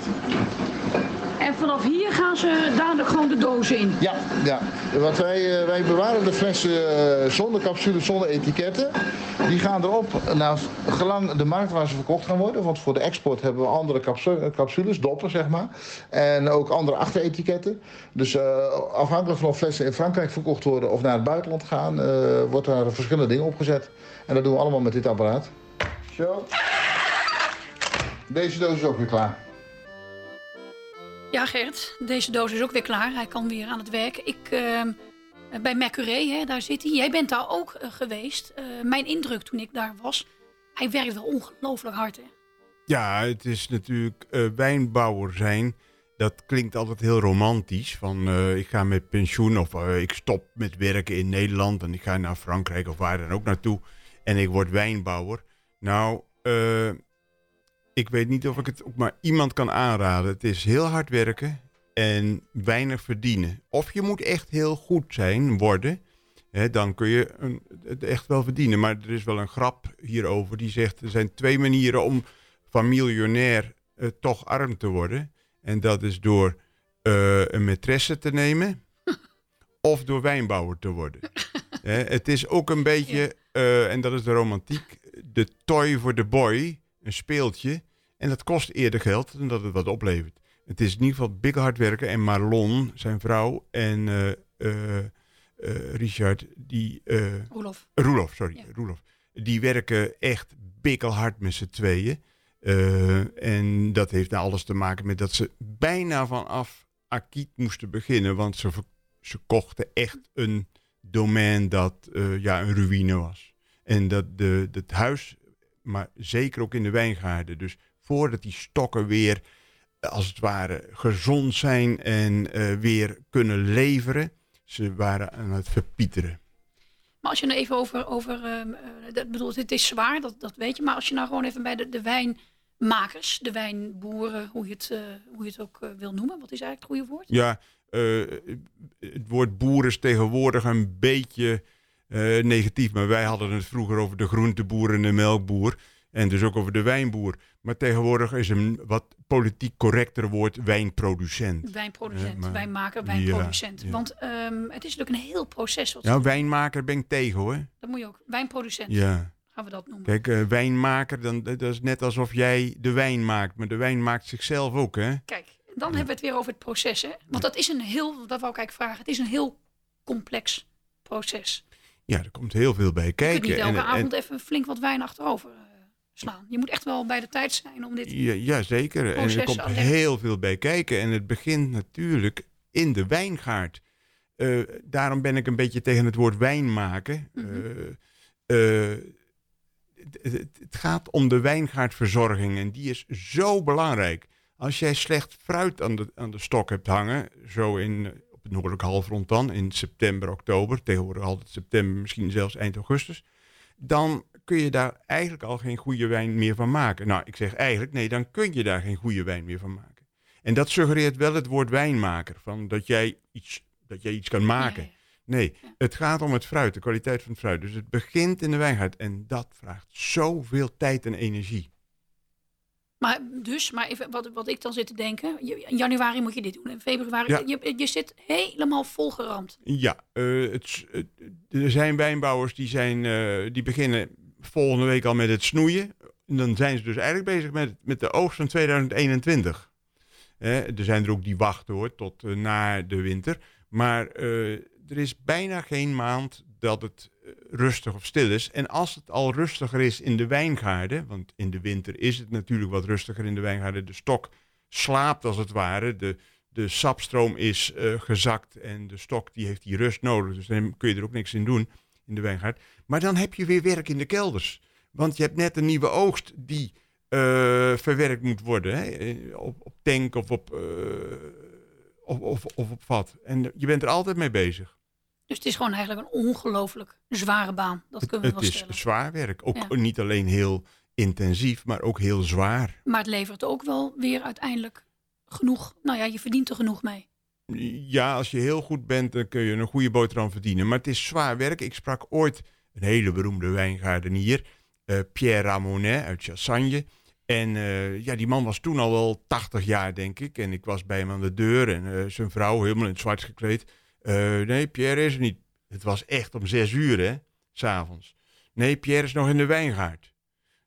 En vanaf hier gaan ze dadelijk gewoon de dozen in? Ja, ja. Want wij, eh, wij bewaren de flessen eh, zonder capsules, zonder etiketten. Die gaan erop naar gelang de markt waar ze verkocht gaan worden. Want voor de export hebben we andere capsules, doppen zeg maar. En ook andere achteretiketten. Dus afhankelijk van of flessen in Frankrijk verkocht worden of naar het buitenland gaan, wordt daar verschillende dingen opgezet. En dat doen we allemaal met dit apparaat. Zo. Deze doos is ook weer klaar. Ja, Gert, deze doos is ook weer klaar. Hij kan weer aan het werk. Ik, uh, bij Mercuré, hè, daar zit hij. Jij bent daar ook uh, geweest. Uh, mijn indruk toen ik daar was, hij werkt wel ongelooflijk hard. Hè? Ja, het is natuurlijk wijnbouwer zijn. Dat klinkt altijd heel romantisch. Van ik ga met pensioen of ik stop met werken in Nederland en ik ga naar Frankrijk of waar dan ook naartoe. En ik word wijnbouwer. Nou, ik weet niet of ik het ook maar iemand kan aanraden. Het is heel hard werken en weinig verdienen. Of je moet echt heel goed zijn, worden. Hè, dan kun je een, het echt wel verdienen. Maar er is wel een grap hierover die zegt... er zijn twee manieren om van miljonair uh, toch arm te worden. En dat is door uh, een maîtresse te nemen... of door wijnbouwer te worden. Hè, het is ook een beetje, eh, en dat is de romantiek, de toy voor de boy, een speeltje. En dat kost eerder geld dan dat het wat oplevert. Het is in ieder geval big hard werken. En Marlon, zijn vrouw, en eh, eh, eh, Richard, die... Roelof. Roelof, sorry, Ja. Roelof. Die werken echt bikkelhard met z'n tweeën. En dat heeft nou alles te maken met dat ze bijna vanaf Akiet moesten beginnen. Want ze, ze kochten echt een domein dat ja, een ruïne was. En dat de, het huis, maar zeker ook in de wijngaarden. Dus voordat die stokken weer, eh, als het ware, gezond zijn en eh, weer kunnen leveren. Ze waren aan het verpieteren. Maar als je nou even over, over ehm, eh, dat bedoel, het is zwaar, dat, dat weet je. Maar als je nou gewoon even bij de, de wijnmakers, de wijnboeren, hoe je het, hoe je het ook wil noemen. Wat is eigenlijk het goede woord? Ja, het woord boer is tegenwoordig een beetje eh, negatief. Maar wij hadden het vroeger over de groenteboer en de melkboer. En dus ook over de wijnboer. Maar tegenwoordig is een wat politiek correcter woord wijnproducent. Wijnproducent, maar- wijnmaker, wijnproducent. Ja, ja. Want ehm, het is natuurlijk een heel proces. Wat Nou, wijnmaker ben ik tegen hoor. Dat moet je ook. Wijnproducent Ja. gaan we dat noemen. Kijk, eh, wijnmaker, dan, dat is net alsof jij de wijn maakt. Maar de wijn maakt zichzelf ook, hè? Kijk, dan hebben we het weer over het proces. Hè? Want dat is een heel, dat wou ik eigenlijk vragen. Het is een heel complex proces. Ja, er komt heel veel bij Je kunt kijken. niet elke En- en- avond even flink wat wijn achterover eh, slaan. Je moet echt wel bij de tijd zijn om dit... Ja, ja, zeker. En er komt heel veel bij kijken. En het begint natuurlijk in de wijngaard. Eh, daarom ben ik een beetje tegen het woord wijn maken. Mhm. Eh, het, gaat om de wijngaardverzorging en die is zo belangrijk. Als jij slecht fruit aan de, aan de stok hebt hangen, zo in, het noordelijke halfrond dan, in september, oktober, tegenwoordig altijd september, misschien zelfs eind augustus, dan kun je daar eigenlijk al geen goede wijn meer van maken. Nou, ik zeg eigenlijk, nee, dan kun je daar geen goede wijn meer van maken. En dat suggereert wel het woord wijnmaker, van dat jij iets, dat jij iets kan maken. Nee, het gaat om het fruit, de kwaliteit van het fruit. Dus het begint in de wijngaard en dat vraagt zoveel tijd en energie. Maar dus, maar even wat, wat ik dan zit te denken. In januari moet je dit doen. In februari. Ja. Je, je zit helemaal volgeramd. Ja, eh, het, er zijn wijnbouwers die, zijn, eh, die beginnen volgende week al met het snoeien. En dan zijn ze dus eigenlijk bezig met, met de oogst van 2021. Hè, er zijn er ook die wachten hoor, tot eh, na de winter. Maar er is bijna geen maand dat het eh, rustig of stil is. En als het al rustiger is in de wijngaarden, want in de winter is het natuurlijk wat rustiger in de wijngaarden. De stok slaapt als het ware. De, de sapstroom is eh, gezakt en de stok die heeft die rust nodig. Dus dan kun je er ook niks in doen in de wijngaard. Maar dan heb je weer werk in de kelders. Want je hebt net een nieuwe oogst die eh, verwerkt moet worden. Hè? Op, op tank of op, of, of, of op vat. En je bent er altijd mee bezig. Dus het is gewoon eigenlijk een ongelooflijk zware baan. Dat kunnen we Het wel is stellen. zwaar werk. Ook Ja. niet alleen heel intensief, maar ook heel zwaar. Maar het levert ook wel weer uiteindelijk genoeg. Nou ja, je verdient er genoeg mee. Ja, als je heel goed bent, dan kun je een goede boterham verdienen. Maar het is zwaar werk. Ik sprak ooit een hele beroemde wijngaardenier, eh, Pierre Ramonet uit Chassagne. En eh, ja, die man was toen al wel 80 jaar, denk ik. En ik was bij hem aan de deur en eh, zijn vrouw helemaal in het zwart gekleed. Eh, nee, Pierre is er niet. Het was echt om zes uur, hè, s'avonds. Nee, Pierre is nog in de wijngaard.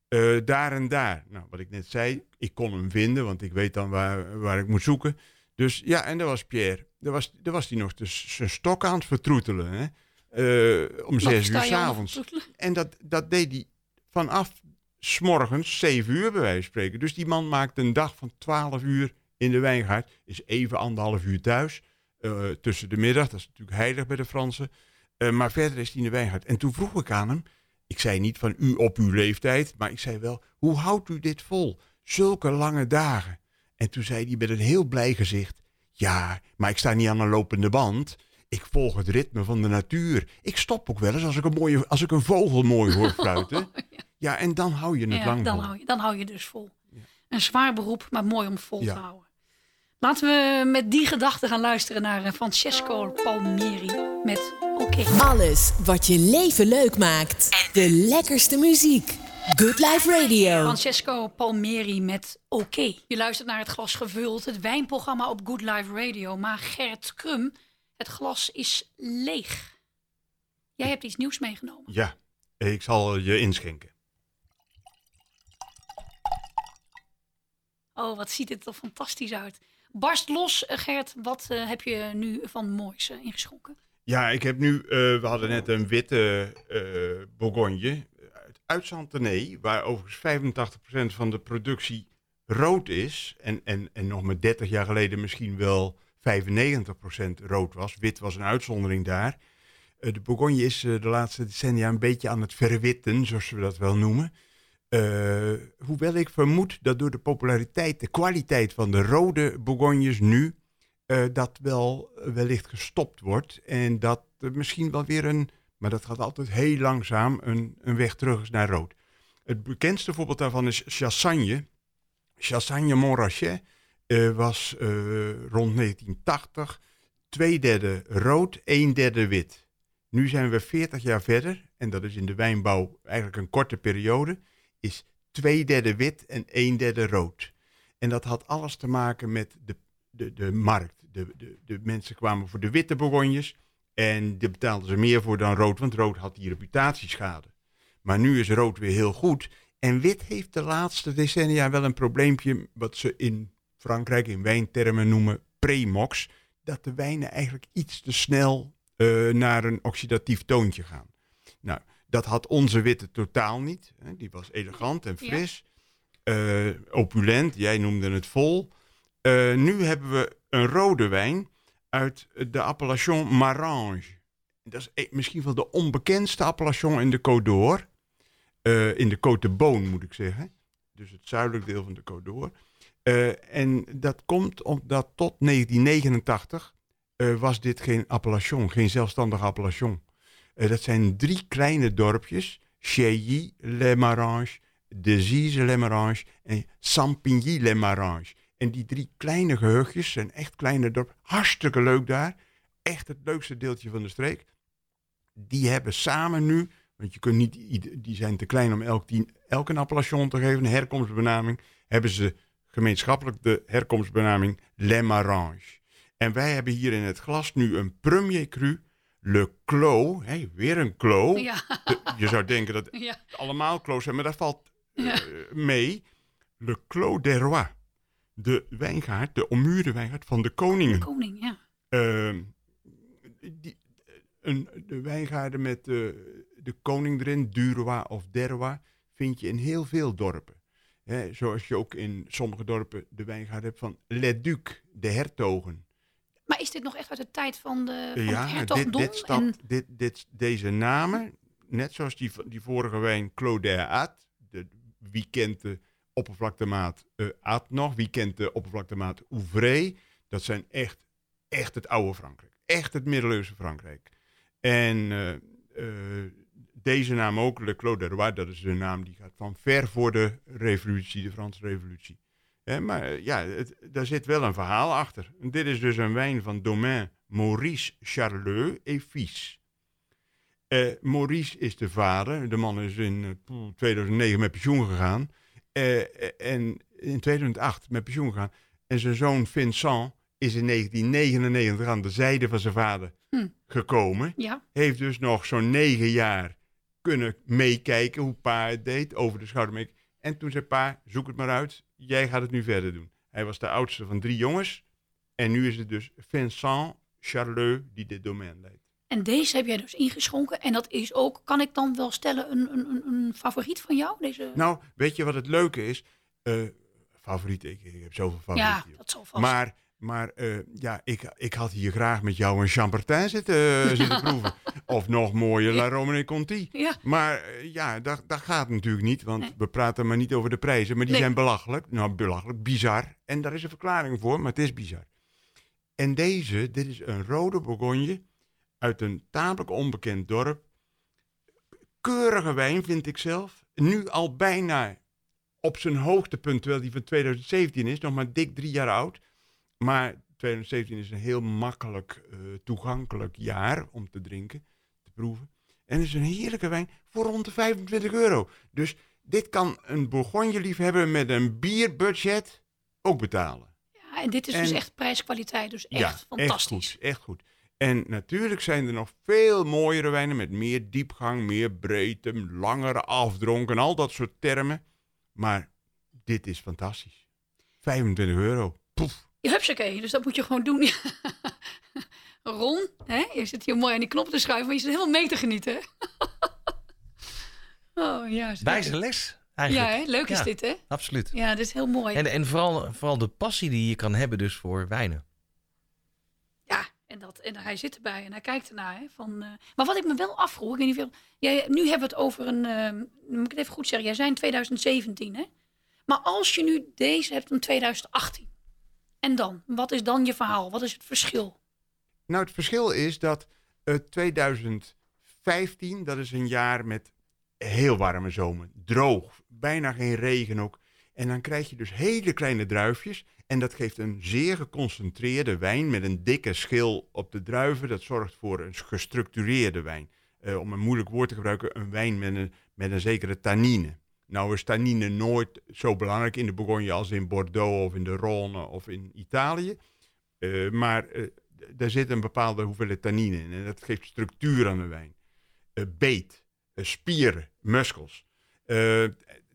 Eh, daar en daar. Nou, wat ik net zei, ik kon hem vinden, want ik weet dan waar, waar ik moet zoeken. Dus ja, en daar was Pierre. Daar was, daar was hij nog dus zijn stok aan het vertroetelen. Hè? Eh, om zes uur s'avonds. En dat, dat deed hij vanaf s'morgens, zeven uur bij wijze van spreken. Dus die man maakt een dag van twaalf uur in de wijngaard. Is even anderhalf uur thuis. Eh, tussen de middag, dat is natuurlijk heilig bij de Fransen. Eh, maar verder is hij in de wijngaard. En toen vroeg ik aan hem, ik zei niet van u op uw leeftijd, maar ik zei wel, hoe houdt u dit vol? Zulke lange dagen. En toen zei hij met een heel blij gezicht, ja, maar ik sta niet aan een lopende band. Ik volg het ritme van de natuur. Ik stop ook wel eens als ik een, mooie, als ik een vogel mooi hoor fluiten. Ja, en dan hou je het Ja, lang dan vol. hou, je, dan hou je dus vol. Een zwaar beroep, maar mooi om vol te houden. Laten we met die gedachte gaan luisteren naar eh, Francesco Palmieri met Oké. Alles wat je leven leuk maakt. De lekkerste muziek. Good Life Radio. Francesco Palmieri met Oké. Je luistert naar het glas gevuld, het wijnprogramma op Good Life Radio. Maar Gert Krum, het glas is leeg. Jij hebt iets nieuws meegenomen. Ja, ik zal je inschenken. Oh, wat ziet het er fantastisch uit. Barst los, eh, Gert. Wat eh, heb je nu van moois eh, ingeschonken? Ja, ik heb nu, we hadden net een witte Bourgogne uit, Santenay, waar overigens 85% van de productie rood is. En, en, en nog maar 30 jaar geleden misschien wel 95% rood was. Wit was een uitzondering daar. De Bourgogne is de laatste decennia een beetje aan het verwitten, zoals we dat wel noemen. Eh, hoewel ik vermoed dat door de populariteit, de kwaliteit van de rode Bourgognes nu, eh, dat wel eh, wellicht gestopt wordt. En dat er misschien wel weer een, maar dat gaat altijd heel langzaam, een, een weg terug is naar rood. Het bekendste voorbeeld daarvan is Chassagne. Chassagne Montrachet was rond 1980 twee derde rood, een derde wit. Nu zijn we 40 jaar verder, en dat is in de wijnbouw eigenlijk een korte periode, is twee derde wit en een derde rood. En dat had alles te maken met de, de, de markt. De, de, de mensen kwamen voor de witte bourgognes en daar betaalden ze meer voor dan rood, want rood had die reputatieschade. Maar nu is rood weer heel goed. En wit heeft de laatste decennia wel een probleempje, wat ze in Frankrijk in wijntermen noemen premox. Dat de wijnen eigenlijk iets te snel eh, naar een oxidatief toontje gaan. Nou, dat had onze witte totaal niet. Hè. Die was elegant en Ja. fris. eh, opulent, jij noemde het vol. Eh, nu hebben we een rode wijn uit de appellation Marange. Dat is e- misschien wel de onbekendste appellation in de Côte d'Or. Eh, in de Côte de Beaune, moet ik zeggen. Dus het zuidelijk deel van de Côte d'Or. En dat komt omdat tot 1989 eh, was dit geen appellation, geen zelfstandige appellation. Eh, dat zijn drie kleine dorpjes. Cheilly-les-Maranges, Dezize-les-Maranges en Sampigny-les-Maranges. En die drie kleine gehuchtjes zijn echt kleine dorpen. Hartstikke leuk daar. Echt het leukste deeltje van de streek. Die hebben samen nu, want je kunt niet, die zijn te klein om elk, die, een appellation te geven, een herkomstbenaming, hebben ze gemeenschappelijk de herkomstbenaming Les Maranges. En wij hebben hier in het glas nu een premier cru, Le Clos, hey, weer een Clos. Ja, De- je zou denken dat ja. allemaal Clos zijn, maar dat valt eh, mee. Le Clos des Rois, de wijngaard, de ommuurde wijngaard van de koningen. koning, ja. Ehm, die, een, de wijngaarden met de, de koning erin, Durois of Derrois, vind je in heel veel dorpen. Zoals je ook in sommige dorpen de wijngaard hebt van Les Ducs, de hertogen. Maar is dit nog echt uit de tijd van, de, van ja, dit, hertogdom? dit stap, En, dit, dit, deze namen, net zoals die, die vorige wijn Claude Aat, de, wie kent de oppervlaktemaat eh Aat nog, wie kent de oppervlaktemaat Ouvray, dat zijn echt, echt het oude Frankrijk. Echt het middeleeuwse Frankrijk. En eh, eh, deze naam ook, Le Clos de Roi, dat is de naam die gaat van ver voor de revolutie, de Franse revolutie. Hè, maar eh, ja, het, daar zit wel een verhaal achter. En dit is dus een wijn van Domaine Maurice Charleux et Fils. Eh, Maurice is de vader. De man is in eh, poeh, 2009 met pensioen gegaan. Eh, eh, en in 2008 met pensioen gegaan. En zijn zoon Vincent is in 1999 aan de zijde van zijn vader Hm. gekomen. ja, Heeft dus nog zo'n negen jaar kunnen meekijken hoe pa het deed. Over de schouder. En toen zei pa, zoek het maar uit. Jij gaat het nu verder doen. Hij was de oudste van drie jongens. En nu is het dus Vincent Charleux die dit domein leidt. en deze heb jij dus ingeschonken. En dat is ook, kan ik dan wel stellen, een, een, een, favoriet van jou? Deze... Nou, weet je wat het leuke is? Eh favoriet, ik, ik heb zoveel ja, favorieten. joh. dat zal vast. maar maar eh, ja, ik, ik had hier graag met jou een Chambertin zitten, eh, zitten proeven. Of nog mooie La Romane Conti. Ja, Maar eh, ja, dat, dat gaat natuurlijk niet, want Nee. we praten maar niet over de prijzen. Maar die Nee. zijn belachelijk. Nou, belachelijk, bizar. En daar is een verklaring voor, maar het is bizar. En deze, dit is een rode Bourgogne uit een tamelijk onbekend dorp. Keurige wijn, vind ik zelf. Nu al bijna op zijn hoogtepunt, terwijl die van 2017 is. Nog maar dik drie jaar oud. Maar 2017 is een heel makkelijk eh, toegankelijk jaar om te drinken, te proeven. En het is een heerlijke wijn voor rond de 25 euro. Dus dit kan een Bourgogne-liefhebber met een bierbudget ook betalen. ja, en dit is dus echt prijskwaliteit. Dus echt ja, fantastisch. Echt goed, echt goed. En natuurlijk zijn er nog veel mooiere wijnen met meer diepgang, meer breedte, langere afdronk en al dat soort termen. Maar dit is fantastisch. 25 euro. Poef. Ja, hupsakee, dus dat moet je gewoon doen. Ron, hè? je zit hier mooi aan die knop te schuiven, maar je zit helemaal mee te genieten. oh ja. Wijze les, Ja, eigenlijk. hè? leuk is Ja. dit, hè? Absoluut. Ja, dit is heel mooi. En, en vooral, vooral de passie die je kan hebben dus voor wijnen. Ja, en, dat, en hij zit erbij en hij kijkt ernaar. Hè, van, eh, maar wat ik me wel afvroeg, ik weet niet veel. Jij, nu hebben we het over een. eh, moet ik het even goed zeggen? Jij zei in 2017, hè? Maar als je nu deze hebt in 2018. En dan? Wat is dan je verhaal? Wat is het verschil? Nou, het verschil is dat eh 2015, dat is een jaar met heel warme zomer. Droog, bijna geen regen ook. En dan krijg je dus hele kleine druifjes. En dat geeft een zeer geconcentreerde wijn met een dikke schil op de druiven. Dat zorgt voor een gestructureerde wijn. Eh, om een moeilijk woord te gebruiken, een wijn met een, met een zekere tannine. Nou is tannine nooit zo belangrijk in de Bourgogne als in Bordeaux of in de Rhône of in Italië. Eh, maar eh, daar zit een bepaalde hoeveelheid tannine in. En dat geeft structuur aan de wijn. Eh, beet, spieren, muskels. Eh,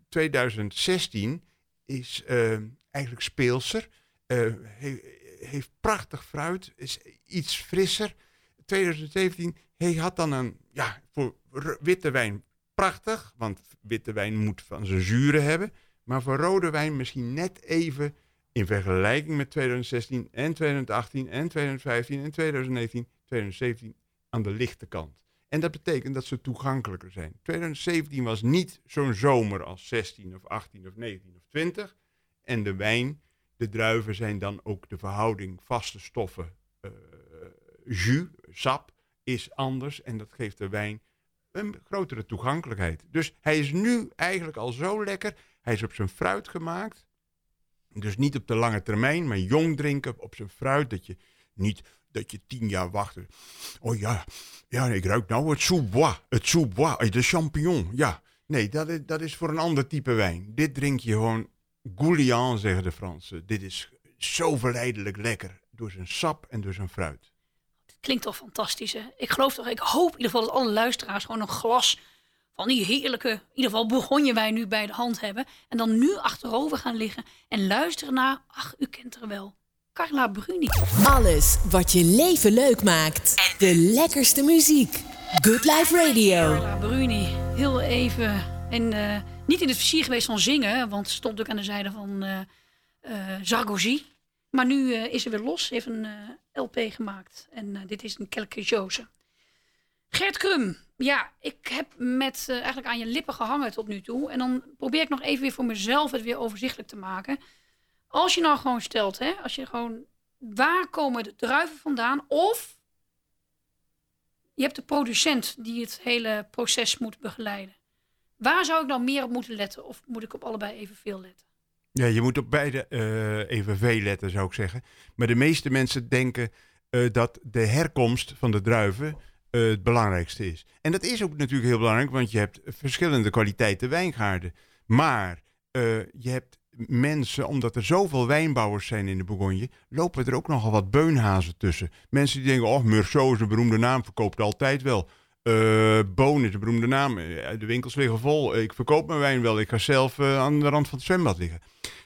2016 is eigenlijk speelser. he- heeft prachtig fruit. Is iets frisser. 2017 hij had dan een, ja, voor witte wijn prachtig. Want witte wijn moet van zijn zuren hebben. Maar voor rode wijn misschien net even in vergelijking met 2016 en 2018 en 2015 en 2019, 2017 aan de lichte kant. En dat betekent dat ze toegankelijker zijn. 2017 was niet zo'n zomer als 16 of 18 of 19 of 20. En de wijn, de druiven zijn dan ook de verhouding vaste stoffen, eh, jus, sap, is anders. En dat geeft de wijn een grotere toegankelijkheid. Dus hij is nu eigenlijk al zo lekker. Hij is op zijn fruit gemaakt. Dus niet op de lange termijn, maar jong drinken op zijn fruit. Dat je niet dat je tien jaar wacht. Oh ja, ja ik ruik nou het sous-bois. Het sous-bois, eh, de champignon. Ja, nee, dat is, dat is voor een ander type wijn. Dit drink je gewoon goulian, zeggen de Fransen. Dit is zo verleidelijk lekker. Door zijn sap en door zijn fruit. Klinkt toch fantastisch, hè? Ik geloof toch, ik hoop in ieder geval dat alle luisteraars gewoon een glas van die heerlijke, in ieder geval Bourgogne wijn nu bij de hand hebben. En dan nu achterover gaan liggen en luisteren naar, ach, u kent haar wel, Carla Bruni. Alles wat je leven leuk maakt. De lekkerste muziek. Good Life Radio. Carla Bruni, heel even, en eh, niet in het versier geweest van zingen, want ze stond ook aan de zijde van Sarkozy. Maar nu is ze weer los, heeft een eh, LP gemaakt. En eh, dit is een Kelke Jose. Gert Krum, ja, ik heb met eh, eigenlijk aan je lippen gehangen tot nu toe. En dan probeer ik nog even weer voor mezelf het weer overzichtelijk te maken. Als je nou gewoon stelt, hè, als je gewoon, waar komen de druiven vandaan? Of je hebt de producent die het hele proces moet begeleiden. Waar zou ik dan meer op moeten letten? Of moet ik op allebei evenveel letten? Ja, je moet op beide eh evenveel letten, zou ik zeggen. Maar de meeste mensen denken eh, dat de herkomst van de druiven eh, het belangrijkste is. En dat is ook natuurlijk heel belangrijk, want je hebt verschillende kwaliteiten wijngaarden. Maar je hebt mensen, omdat er zoveel wijnbouwers zijn in de Bourgogne, lopen er ook nogal wat beunhazen tussen. Mensen die denken, oh, Meursault is een beroemde naam, verkoopt altijd wel. Eh Boon is een beroemde naam, de winkels liggen vol. Ik verkoop mijn wijn wel, ik ga zelf eh, aan de rand van het zwembad liggen.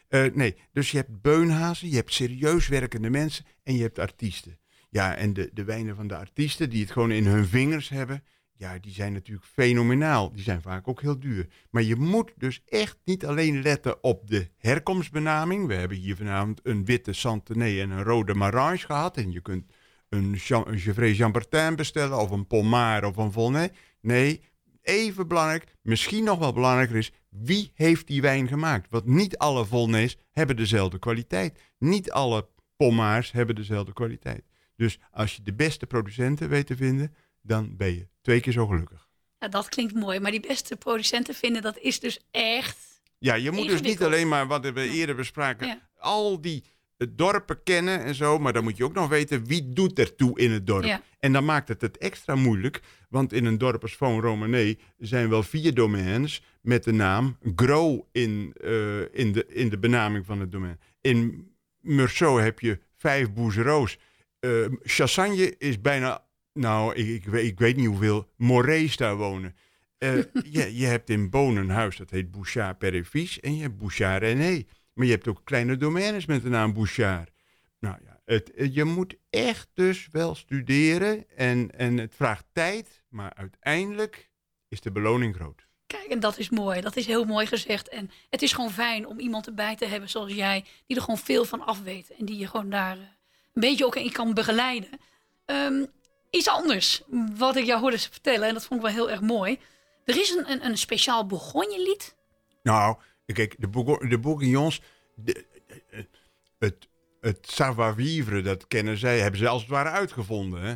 Eh, nee, dus je hebt beunhazen, je hebt serieus werkende mensen en je hebt artiesten. Ja, en de, de wijnen van de artiesten die het gewoon in hun vingers hebben, ja, die zijn natuurlijk fenomenaal. Die zijn vaak ook heel duur. Maar je moet dus echt niet alleen letten op de herkomstbenaming. We hebben hier vanavond een witte Santenay en een rode Marange gehad. En je kunt een, Jean, een Gevrey bestellen of een Pommard of een Volnay. Nee, even belangrijk, misschien nog wel belangrijker is, wie heeft die wijn gemaakt? Want niet alle Volnays hebben dezelfde kwaliteit. Niet alle Pommards hebben dezelfde kwaliteit. Dus als je de beste producenten weet te vinden, dan ben je twee keer zo gelukkig. Dat klinkt mooi. Maar die beste producenten vinden, dat is dus echt... Ja, je moet dus niet alleen maar wat we eerder bespraken, Ja. al die eh, dorpen kennen en zo, maar dan moet je ook nog weten wie doet ertoe in het dorp. Ja. En dan maakt het het extra moeilijk, want in een dorp als Fon Romanée zijn wel vier domeins met de naam Gros in, eh, in, de, in de benaming van het domein. In Meursault heb je vijf boezeroos. eh, Chassagne is bijna, nou, ik, ik, weet, ik weet niet hoeveel Morees daar wonen. Eh, je, je hebt in Bonen een huis, dat heet Bouchard Perefice. En je hebt Bouchard René. Maar je hebt ook kleine domeines met de naam Bouchard. Nou ja, het, het- je moet echt dus wel studeren. En, en het vraagt tijd. Maar uiteindelijk is de beloning groot. Kijk, en dat is mooi. Dat is heel mooi gezegd. En het is gewoon fijn om iemand erbij te hebben zoals jij, die er gewoon veel van af weet. En die je gewoon daar eh, een beetje ook in kan begeleiden. Ehm, iets anders wat ik jou hoorde vertellen, en dat vond ik wel heel erg mooi. Er is een, een, een speciaal Bourgogne-lied. Nou, kijk, de, de Bourguignons, de- eh, het, het savoir-vivre, dat kennen zij, hebben ze als het ware uitgevonden. Hè?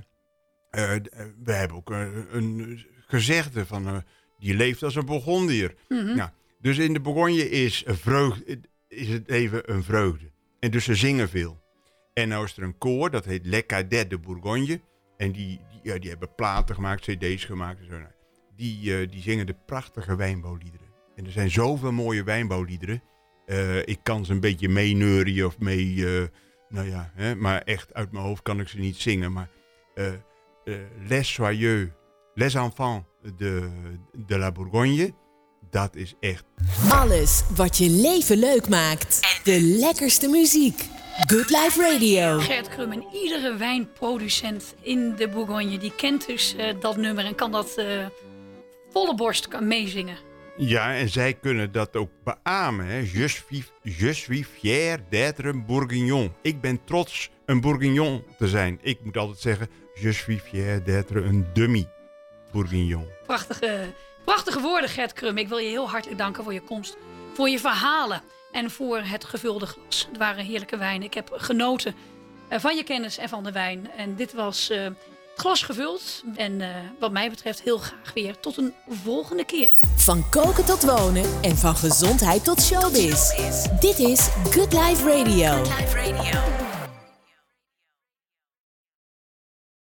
Eh, eh, we hebben ook een, een gezegde van, eh, die leeft als een Bourgondier. Nou, dus in de Bourgogne is, vreugde, is het even een vreugde. En dus ze zingen veel. En nou is er een koor, dat heet Le Cadet de Bourgogne. En die, die, ja, die hebben platen gemaakt, cd's gemaakt en zo. Nou, Die, eh, die zingen de prachtige wijnbouwliederen. En er zijn zoveel mooie wijnbouwliederen. Eh, ik kan ze een beetje meeneurien of mee... eh, nou ja, hè, maar echt uit mijn hoofd kan ik ze niet zingen. Maar eh, eh, Les Joyeux, Les Enfants de, de la Bourgogne... Dat is echt Alles wat je leven leuk maakt. De lekkerste muziek. Good Life Radio. Gert Krum en iedere wijnproducent in de Bourgogne, die kent dus dat nummer en kan dat eh, volle borst kan meezingen. Ja, en zij kunnen dat ook beamen. Hè. Je, suis, fier d'être bourguignon. Ik ben trots een bourguignon te zijn. Ik moet altijd zeggen, je suis fier d'être un demi-bourguignon. Prachtige, prachtige woorden, Gert Krum. Ik wil je heel hartelijk danken voor je komst, voor je verhalen en voor het gevulde glas. Het waren heerlijke wijnen. Ik heb genoten eh, van je kennis en van de wijn. En dit was eh, glas gevuld. En eh, wat mij betreft heel graag weer tot een volgende keer. Van koken tot wonen en van gezondheid tot showbiz. Dit is Good Life Radio. Live Radio.